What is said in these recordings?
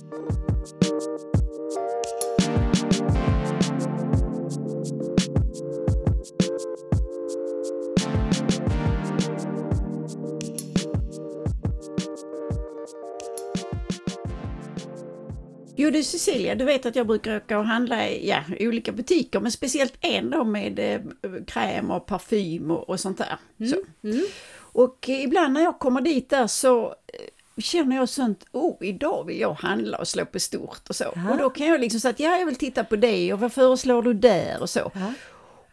Jo du Cecilia, du vet att jag brukar åka och handla i ja, olika butiker, men speciellt en då med eh, kräm och parfym och, och sånt där. Mm. Så. Mm. Och eh, ibland när jag kommer dit där så eh, känner jag sånt, oh idag vill jag handla och slå på stort och så. Ja. Och då kan jag liksom säga att ja, jag vill titta på det och vad föreslår du där och så. Ja.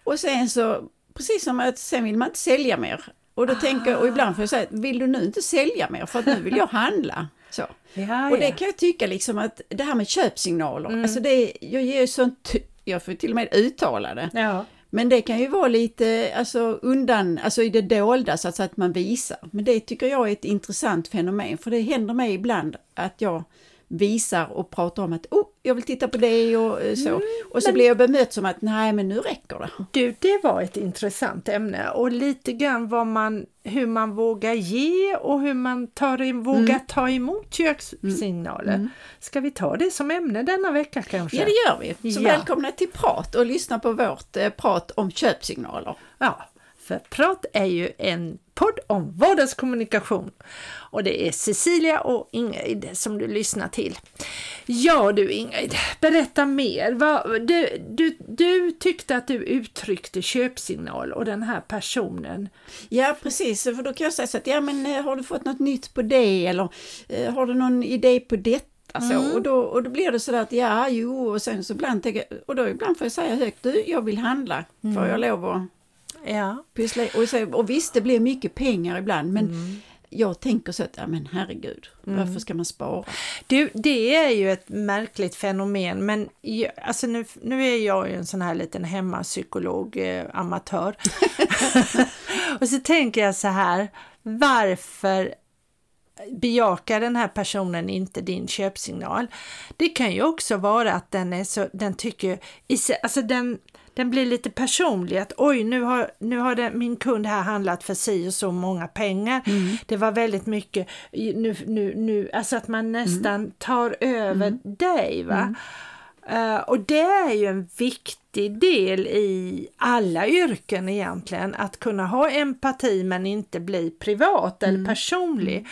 Och sen så, precis som att sen vill man inte sälja mer. Och då tänker jag, och ibland får jag säga, vill du nu inte sälja mer för att nu vill jag handla. Så. Ja, Och det kan jag tycka liksom att det här med köpsignaler, Mm. alltså det, jag ger ju sånt, jag får till och med uttala det. ja. Men det kan ju vara lite alltså, undan, alltså i det dolda så att, så att man visar. Men det tycker jag är ett intressant fenomen, för det händer mig ibland att jag visar och pratar om att oh, jag vill titta på det och eh, så. och så men- blir jag bemött som att nej men nu räcker det. Du, det var ett intressant ämne och lite grann vad man, hur man vågar ge och hur man tar in, vågar ta emot kökssignaler. Ska vi ta det som ämne denna vecka kanske? Ja det gör vi. Så Ja. välkomna till Prat och lyssna på vårt eh, prat om köpsignaler. Ja, för Prat är ju en podd om vardagskommunikation och det är Cecilia och Ingrid som du lyssnar till. Ja du Ingrid, berätta mer. Du, du, du tyckte att du uttryckte köpsignal och den här personen. Ja precis, för då kan jag säga så att ja men eh, har du fått något nytt på det eller eh, har du någon idé på detta? Mm. och, då, och då blir det sådär att ja, jo, och sen så ibland tänker jag, och då ibland får jag säga högt, du, jag vill handla, Mm. får jag lov att Ja. pyssla i?" och, så, och visst, det blir mycket pengar ibland, men Mm. jag tänker så att, ja men herregud, varför ska man spara? Du, det är ju ett märkligt fenomen, men jag, alltså nu, nu är jag ju en sån här liten hemmapsykolog, eh, amatör. och så tänker jag så här, varför bejakar den här personen inte din köpsignal? Det kan ju också vara att den är så, den tycker, alltså den, den blir lite personlig, att oj nu har, nu har den, min kund här handlat för si och så många pengar. Det var väldigt mycket, nu, nu, nu, alltså att man nästan tar över dig. va Eh, och det är ju en viktig del i alla yrken egentligen, att kunna ha empati men inte bli privat eller personlig.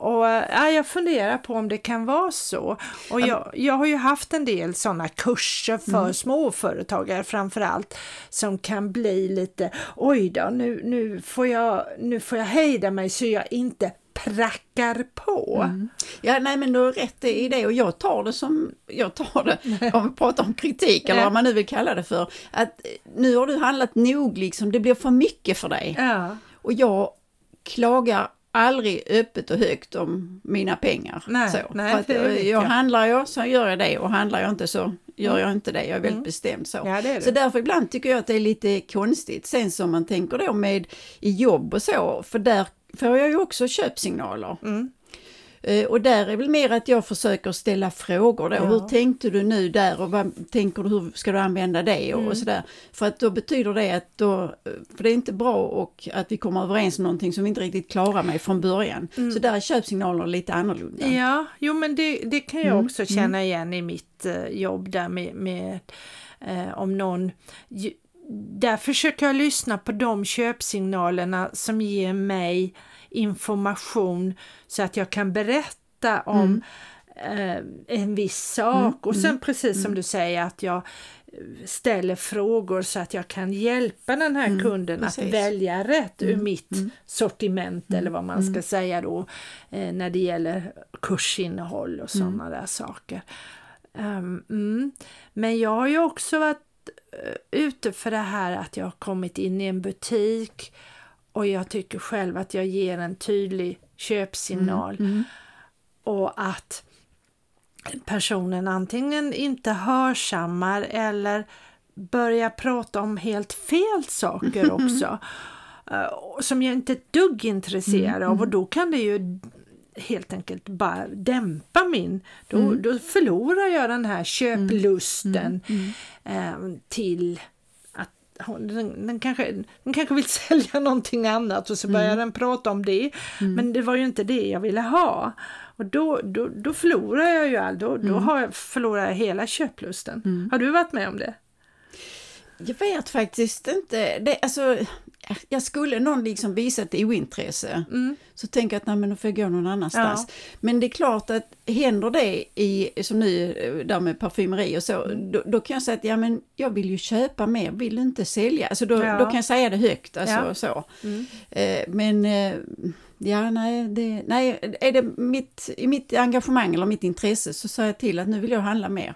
Och ja, jag funderar på om det kan vara så. Och jag, jag har ju haft en del sådana kurser för småföretagare framförallt som kan bli lite oj då, nu, nu, får jag, nu får jag hejda mig så jag inte prackar på. Ja, nej men du har rätt i det och jag tar det som, jag tar det, om vi pratar om kritik eller vad man nu vill kalla det för, att eh, nu har du handlat nog liksom, det blir för mycket för dig. Ja. Och jag klagar aldrig öppet och högt om mina pengar. Nej, så. nej, för jag jag. handlar jag så gör jag det och handlar jag inte så gör jag inte det. Jag är väldigt bestämd så. Ja, det det. Så därför ibland tycker jag att det är lite konstigt. Sen som man tänker då med i jobb och så, för där får jag ju också köpsignaler. Mm. Eh, Och där är väl mer att jag försöker ställa frågor då. Ja. Hur tänkte du nu där och vad tänker du, hur ska du använda det och, Mm. och sådär. För att då betyder det att då, för det är inte bra och att vi kommer överens om någonting som vi inte riktigt klarar med från början. Så där är köpsignaler lite annorlunda. Mm. Ja, jo men det, det kan jag Mm, också känna igen i mitt eh, jobb där med, med eh, om någon där försöker jag lyssna på de köpsignalerna som ger mig information så att jag kan berätta om Mm. eh, en viss sak. Och sen precis som du säger att jag ställer frågor så att jag kan hjälpa den här kunden att precis. välja rätt ur mitt sortiment eller vad man ska säga då eh, när det gäller kursinnehåll och sådana där saker. Mm. Men jag har ju också varit eh, ute för det här att jag har kommit in i en butik och jag tycker själv att jag ger en tydlig köpsignal. Och att personen antingen inte hörsammar eller börjar prata om helt fel saker också. eh, som jag inte är ett dugg intresserad av. Och då kan det ju helt enkelt bara dämpa min, då, då förlorar jag den här köplusten eh, till att hon, den, den, kanske, den kanske vill sälja någonting annat och så börjar den prata om det. Men det var ju inte det jag ville ha. Och då, då, då förlorar jag ju all, då, då Mm. har jag, förlorar jag hela köplusten. Har du varit med om det? Jag vet faktiskt inte. Det, alltså, jag skulle någon liksom visa ett ointresse Mm. så tänker jag att nej, men då får jag gå någon annanstans. Men det är klart att händer det i, som nu eh, där med parfymeri och så, Mm. då, då kan jag säga att ja, men jag vill ju köpa mer, vill inte sälja. Alltså då, Ja. då kan jag säga det högt. Alltså, Ja. så. Mm. Eh, men eh, ja, nej, det, nej, är det mitt, i mitt engagemang eller mitt intresse så säger jag till att nu vill jag handla mer.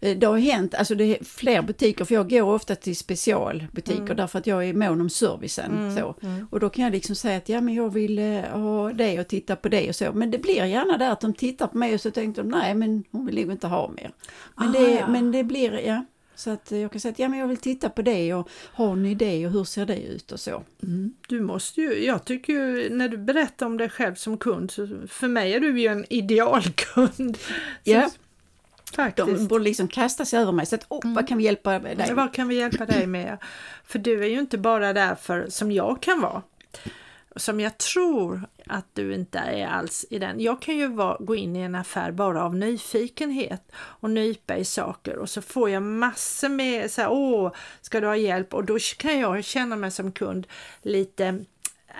Mm. Mm. Eh, Det har hänt, alltså det är fler butiker, för jag går ofta till specialbutiker Mm. därför att jag är mån om servicen. Så. Och då kan jag liksom säga att ja men jag vill eh, ha det och titta på det och så. Men det blir gärna där att de tittar på mig och så tänkte de nej men hon vill nog inte ha mer. Men, Ah, det, ja. men det blir, ja. Så att eh, jag kan säga att ja men jag vill titta på det och har ni det och hur ser det ut och så. Mm. Du måste ju, jag tycker ju när du berättar om dig själv som kund, så för mig är du ju en idealkund. Ja. Så, faktiskt. De borde liksom kasta sig över mig så att oh, vad kan vi hjälpa dig? Vad kan vi hjälpa dig med? För du är ju inte bara där för, som jag kan vara, som jag tror att du inte är alls i den. Jag kan ju vara, gå in i en affär bara av nyfikenhet och nypa i saker och så får jag massor med så här, åh, ska du ha hjälp? Och då kan jag känna mig som kund lite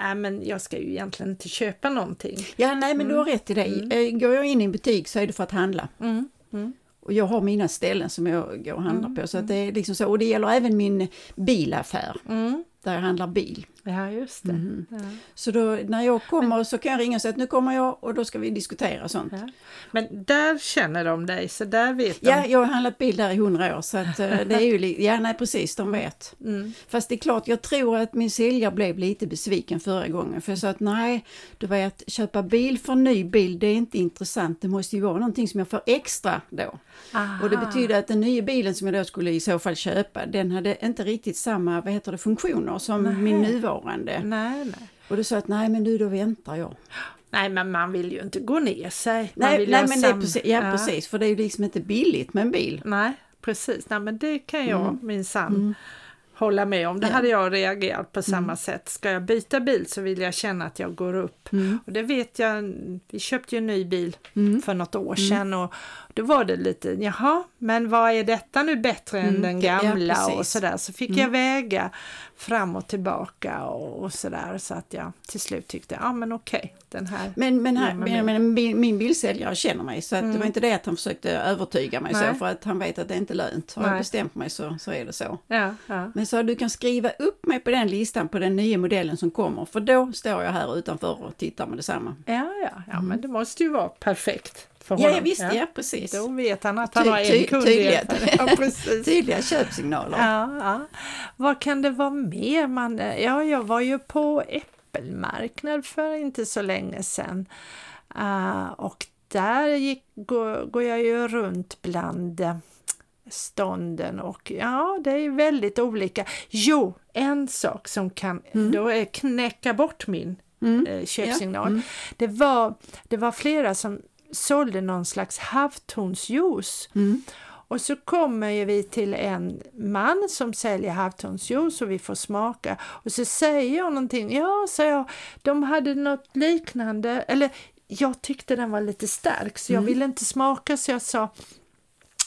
Nej men jag ska ju egentligen inte köpa någonting. Ja nej men du har rätt i det. Eh, Går jag in i en butik så är det för att handla. Mm. Mm. Och jag har mina ställen som jag går och handlar på. Så att det är liksom så. Och det gäller även min bilaffär Mm. Där jag handlar bil. Ja just det. Mhm. Ja. Så då när jag kommer så kan jag ringa och säga att nu kommer jag och då ska vi diskutera sånt. Ja. Men där känner de dig så där vet de. Ja, jag har handlat bil där i hundra år så att eh, det är ju, ja nej precis, de vet. Mm. Fast det är klart, jag tror att min säljare blev lite besviken förra gången. För jag sa att nej, du vet, köpa bil för ny bil, det är inte intressant. Det måste ju vara någonting som jag får extra då. Aha. Och det betyder att den nya bilen som jag då skulle i så fall köpa, den hade inte riktigt samma, vad heter det, funktioner som Nej. min nuvarande. Nej, nej. Och då sa jag att nej men du, då väntar jag. Nej, men man vill ju inte gå ner sig. Man Nej, nej men det är precis, ja, precis, för det är ju liksom inte billigt med en bil. Nej, precis. Nej, men det kan jag Mm. minsann Mm. Hålla med om. Det Ja. hade jag reagerat på samma sätt. Ska jag byta bil så vill jag känna att jag går upp. Mm. Och det vet jag, vi köpte ju en ny bil Mm. för något år sedan och då var det lite, jaha, men vad är detta nu bättre än Mm, den ja, gamla och precis. sådär. Så fick Mm. jag väga fram och tillbaka och, och sådär så att jag till slut tyckte, ja men okej, den här. Men, men, här, Ja, men men, det- min, min bilsäljare känner mig så att det Mm. var inte det att han försökte övertyga mig Nej. så för att han vet att det är inte lönt. Har jag bestämt mig så, så är det så. Ja, ja. Men så du kan skriva upp mig på den listan på den nya modellen som kommer för då står jag här utanför och tittar med detsamma. Ja, ja, ja, men det måste ju vara perfekt för Mm. Ja, honom. ja visst, ja, precis. Då vet han att han Ty- har en kund tydliga-. Ja. Tydliga köpsignaler. Ja, ja. Vad kan det vara mer? Man, ja, jag var ju på äppelmarknad för inte så länge sedan. Ah, och där gick, går, går jag ju runt bland eh, stånden och ja, det är väldigt olika. Jo, en sak som kan då är knäcka bort min Mm. eh, köpsignal. Ja, mm. Det, var, det var flera som sålde någon slags havtornsjuice. Mm. Och så kommer ju vi till en man som säljer havtornsjuice och vi får smaka. Och så säger jag någonting, ja, sa jag, de hade något liknande, eller jag tyckte den var lite stark så jag Mm. ville inte smaka så jag sa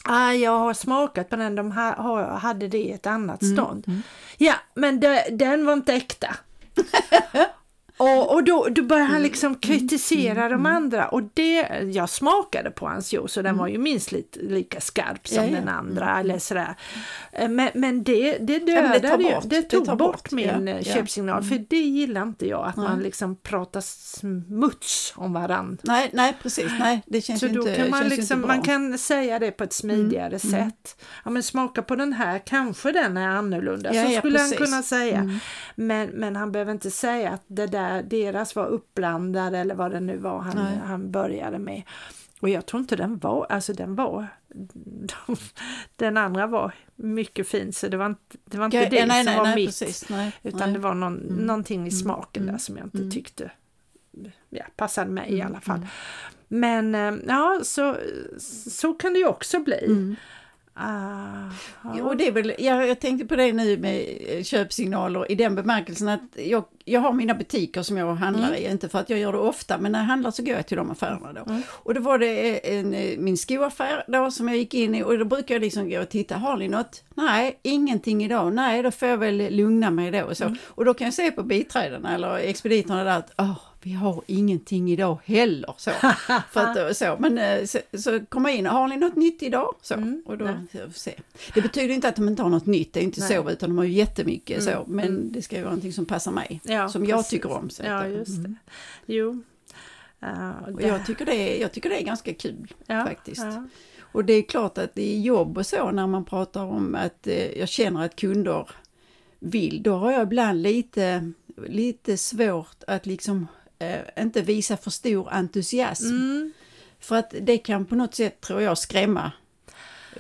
Ah, jag har smakat på den, de ha, ha, hade det i ett annat Mm. stånd. Ja, men det, den var inte äkta. Och, och då, då började han liksom kritisera de andra och det, jag smakade på hans juice och den var ju minst lite, lika skarp som Ja, den andra eller sådär. Eh, Men, men det, det det dödade tar ju, bort, det det tog tar bort, bort, min ja, eh, ja. Mm. köpsignal för det gillar inte jag att man liksom pratar smuts om varandra. Nej, nej precis, nej det känns Så då inte, kan man, liksom, inte bra. man kan säga det på ett smidigare sätt. Ja men smaka på den här, kanske den är annorlunda. Ja, så skulle han precis. kunna säga. Mm. Men, men han behöver inte säga att det där, deras var uppblandad eller vad det nu var han, Nej. han började med. Och jag tror inte den var, alltså den var, den andra var mycket fin så det var inte det, var inte Ja, det nej, som nej, var nej, mitt. precis, Utan det var någon, Mm. någonting i Mm. smaken där Mm. som jag inte Mm. tyckte ja, passade mig i Mm. alla fall. Men eh, ja, så, så kan det ju också bli. Ah, ja. Och det är väl, jag, jag tänkte på det nu med eh, köpsignaler i den bemärkelsen att jag, jag har mina butiker som jag handlar Mm. i, inte för att jag gör det ofta, men när jag handlar så går jag till de affärerna då. Mm. Och då var det en, eh, min skoaffär då som jag gick in i och då brukar jag liksom gå och titta, har ni något? Nej, ingenting idag. Nej, då får jag väl lugna mig då och så. Mm. Och då kan jag se på biträdena eller expediterna där att åh, vi har ingenting idag heller. Så. För att, så. Men eh, så, så kommer jag in, har ni något nytt idag? Så. Mm, Och då, se. Det betyder inte att de inte har något nytt, det är inte Nej. så, utan de har ju jättemycket Mm, så. Men mm. det ska ju vara någonting som passar mig, Ja, som jag precis. tycker om. Så Ja, just det. mm. Jo. Och det- jag, tycker det är, jag tycker det är ganska kul ja, faktiskt. Ja. Och det är klart att i jobb och så när man pratar om att eh, jag känner att kunder vill, då har jag ibland lite, lite svårt att liksom eh, inte visa för stor entusiasm. Mm. För att det kan på något sätt, tror jag, skrämma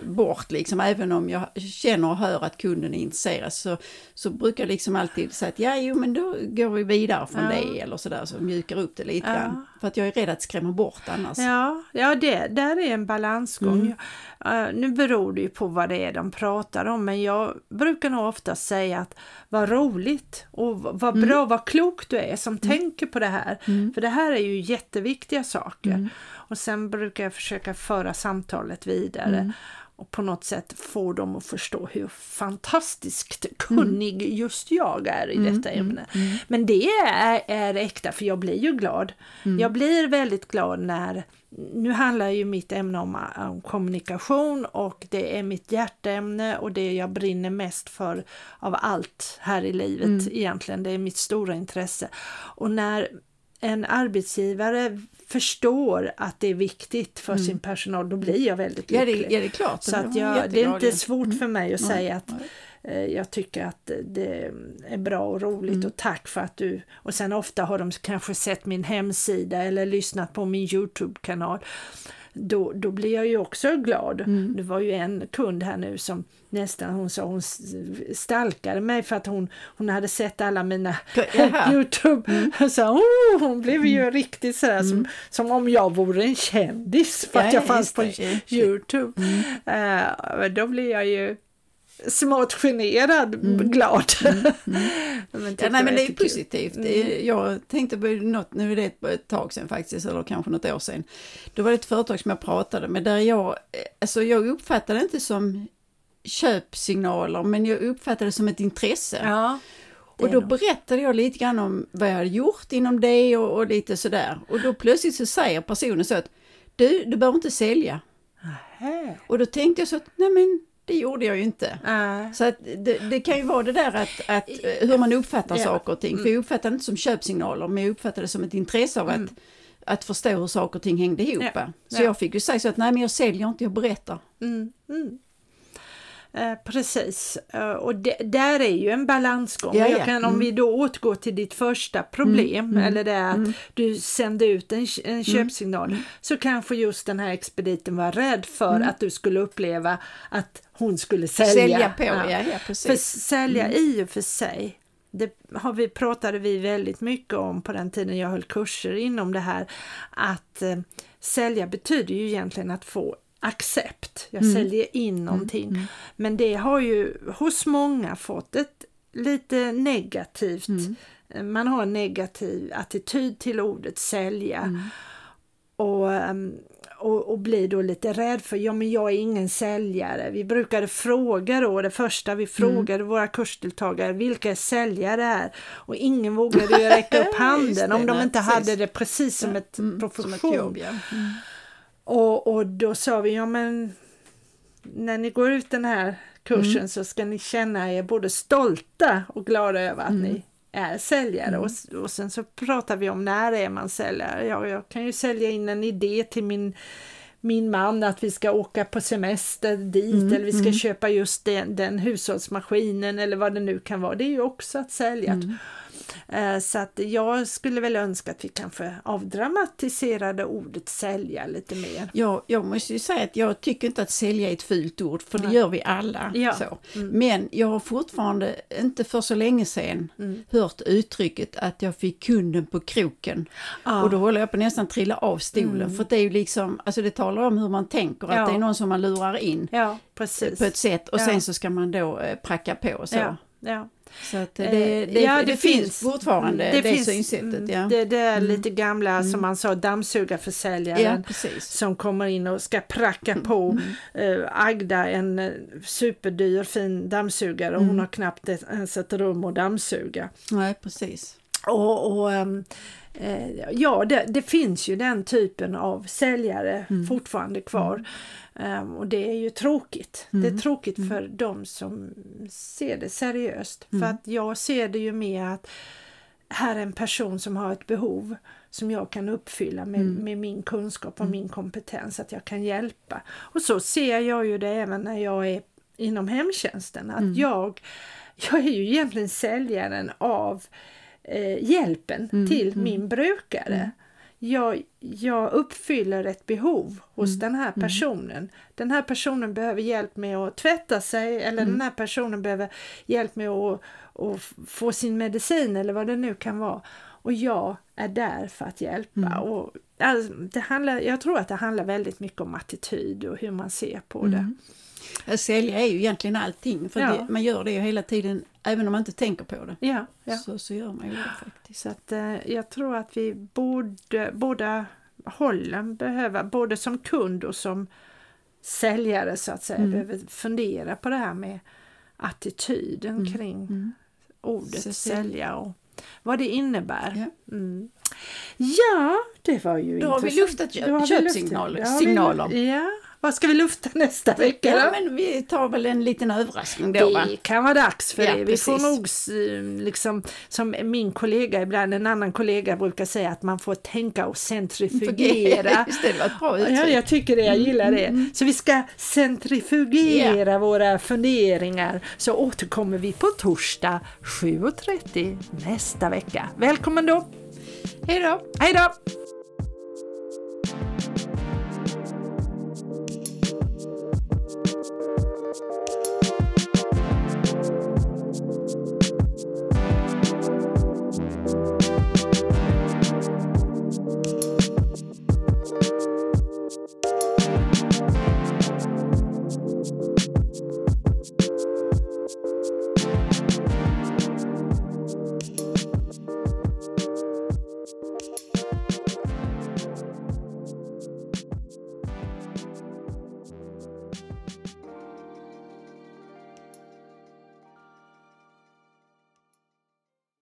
bort liksom, även om jag känner och hör att kunden är intresserad så, så brukar jag liksom alltid säga att ja, jo men då går vi vidare från Ja. det eller sådär, så mjukar upp det lite Ja. grann. För att jag är rädd att skrämma bort annars. Ja, ja det där är en balansgång. Mm. Eh, nu beror det ju på vad det är de pratar om, men jag brukar nog ofta säga att vad roligt och vad Mm. bra, vad klok du är som tänker på det här. Mm. För det här är ju jätteviktiga saker. Mm. Och sen brukar jag försöka föra samtalet vidare. Mm. och på något sätt få dem att förstå hur fantastiskt kunnig just jag är i Mm, detta mm, ämne. mm. Men det är, är äkta för jag blir ju glad. Mm. Jag blir väldigt glad när, nu handlar ju mitt ämne om, om kommunikation och det är mitt hjärteämne och det jag brinner mest för av allt här i livet Mm. egentligen. Det är mitt stora intresse. Och när en arbetsgivare förstår att det är viktigt för sin personal, då blir jag väldigt Mm. Ja, lycklig. det, ja, det är klart. Så att Jag det är inte svårt Mm. för mig att Nej, säga att eh, jag tycker att det är bra och roligt Mm. och tack för att du... Och sen ofta har de kanske sett min hemsida eller lyssnat på min Youtube-kanal. Då, då blir jag ju också glad. Mm. Det var ju en kund här nu som nästan hon sa hon stalkade mig för att hon, hon hade sett alla mina. Youtube. Så, oh, hon blev ju riktigt sådär som, som om jag vore en kändis för att Ja, jag ja, fanns på det. Youtube. Men då blir jag ju smått generad, glad. men Ja, nej, men det är jättekul. positivt. Är- Jag tänkte på något, nu är det ett- ett tag sedan faktiskt, eller kanske något år sedan. Då var det ett företag som jag pratade med där jag, eh, alltså jag uppfattade det inte som köpsignaler, men jag uppfattade det som ett intresse. Ja, och då berättade jag lite grann om vad jag hade gjort inom det och, och lite sådär. Och då plötsligt så säger personen så att du, du behöver inte sälja. Nähä. Och då tänkte jag så att, nej men det gjorde jag ju inte. Nej. Så det, det kan ju vara det där att, att eh, hur man uppfattar Ja. saker och ting. För jag uppfattar det inte som köpsignaler, men jag uppfattar det som ett intresse av att, att förstå hur saker och ting hängde ihop. Mm. Ja. Så Ja. jag fick ju säga så att nej men jag säljer inte, jag berättar. Mm, mm. Eh, precis, Eh, och det, där är ju en balansgång. Ja, Jag ja. kan, Om Mm. vi då återgår till ditt första problem, Mm, mm, eller det att mm. du sände ut en, en köpsignal, så kanske just den här expediten var rädd för Mm. att du skulle uppleva att hon skulle sälja. Sälja, på, Ja. ja, ja För precis. sälja i och för sig, det har vi, pratade vi väldigt mycket om på den tiden jag höll kurser inom det här, att eh, sälja betyder ju egentligen att få accept. Jag Mm. säljer in någonting. Men det har ju hos många fått ett lite negativt, Mm. man har en negativ attityd till ordet sälja. Mm. Och, ehm, och, och blir då lite rädd för, ja men jag är ingen säljare. Vi brukade fråga då, det första Mm. vi frågade våra kursdeltagare, vilka säljare är? Och ingen vågade ju räcka upp handen det, om de inte precis. hade det precis som ett Mm, profession. Som ett jobb, ja. Mm. Och, och då sa vi, ja men när ni går ut den här kursen Mm. så ska ni känna er både stolta och glada över att Mm. ni är säljare. Och, s- och sen så pratar vi om när är man säljare. Ja, jag kan ju sälja in en idé till min min man att vi ska åka på semester dit Mm, eller vi ska mm. köpa just den, den hushållsmaskinen eller vad det nu kan vara. Det är ju också att sälja. Mm. Eh, så att jag skulle väl önska att vi kanske avdramatiserade ordet sälja lite mer. Ja, jag måste ju säga att jag tycker inte att sälja är ett fult ord, för det Nej. gör vi alla. Ja. Så. Mm. Men jag har fortfarande, inte för så länge sedan, mm. hört uttrycket att jag fick kunden på kroken. Ah. Och då håller jag på nästan trilla av stolen, mm. för det är ju liksom, alltså det talar om hur man tänker, ja. att det är någon som man lurar in ja, på ett sätt och sen så ska man då eh, pracka på så. Ja. Så att det, det, det, ja, det finns fortfarande det, det finns, synsättet. Ja. Det, det är mm. lite gamla mm. som man sa dammsugarförsäljaren ja, som kommer in och ska pracka på mm. äh, Agda en eh, superdyr fin dammsugare och hon mm. har knappt ens ett rum att dammsuga. Nej precis. Och, och ähm, ja, det, det, finns ju den typen av säljare fortfarande kvar. Um, och det är ju tråkigt. Mm. Det är mm. tråkigt mm. för de som ser det seriöst. Mm. För att jag ser det ju mer att här är en person som har ett behov som jag kan uppfylla med, mm. med min kunskap och mm. min kompetens, att jag kan hjälpa. Och så ser jag ju det även när jag är inom hemtjänsten, att jag, jag är ju egentligen säljaren av eh, hjälpen till min brukare jag, jag uppfyller ett behov hos mm. den här mm. personen. Mm. Den här personen behöver hjälp med att tvätta sig eller mm. den här personen behöver hjälp med att, att, få sin medicin eller vad det nu kan vara. Och jag är där för att hjälpa. Mm. Och, alltså, det handlar, jag tror att det handlar väldigt mycket om attityd och hur man ser på det. Mm. Sälja är ju egentligen allting, för ja. det, man gör det ju hela tiden även om man inte tänker på det. Ja, ja. Så, så gör man ju det faktiskt. Så att, eh, jag tror att vi borde, båda hållen behöver, både som kund och som säljare så att säga, mm. behöver fundera på det här med attityden mm. kring mm. ordet så sälja och vad det innebär. Ja, mm. ja det var ju Då intressant. Har vi luftat köpsignaler. Ja, vad ska vi lufta nästa vecka? Ja, men vi tar väl en liten överraskning då. Det kan vara dags för ja, det. Vi precis. får nog liksom, som min kollega ibland, en annan kollega brukar säga att man får tänka och centrifugera. Just det, det var ett bra uttryck. Ja, jag tycker det, jag gillar det. Mm. Så vi ska centrifugera yeah. våra funderingar. Så återkommer vi på torsdag 7.30 nästa vecka. Välkommen då! Hej då! Hej då!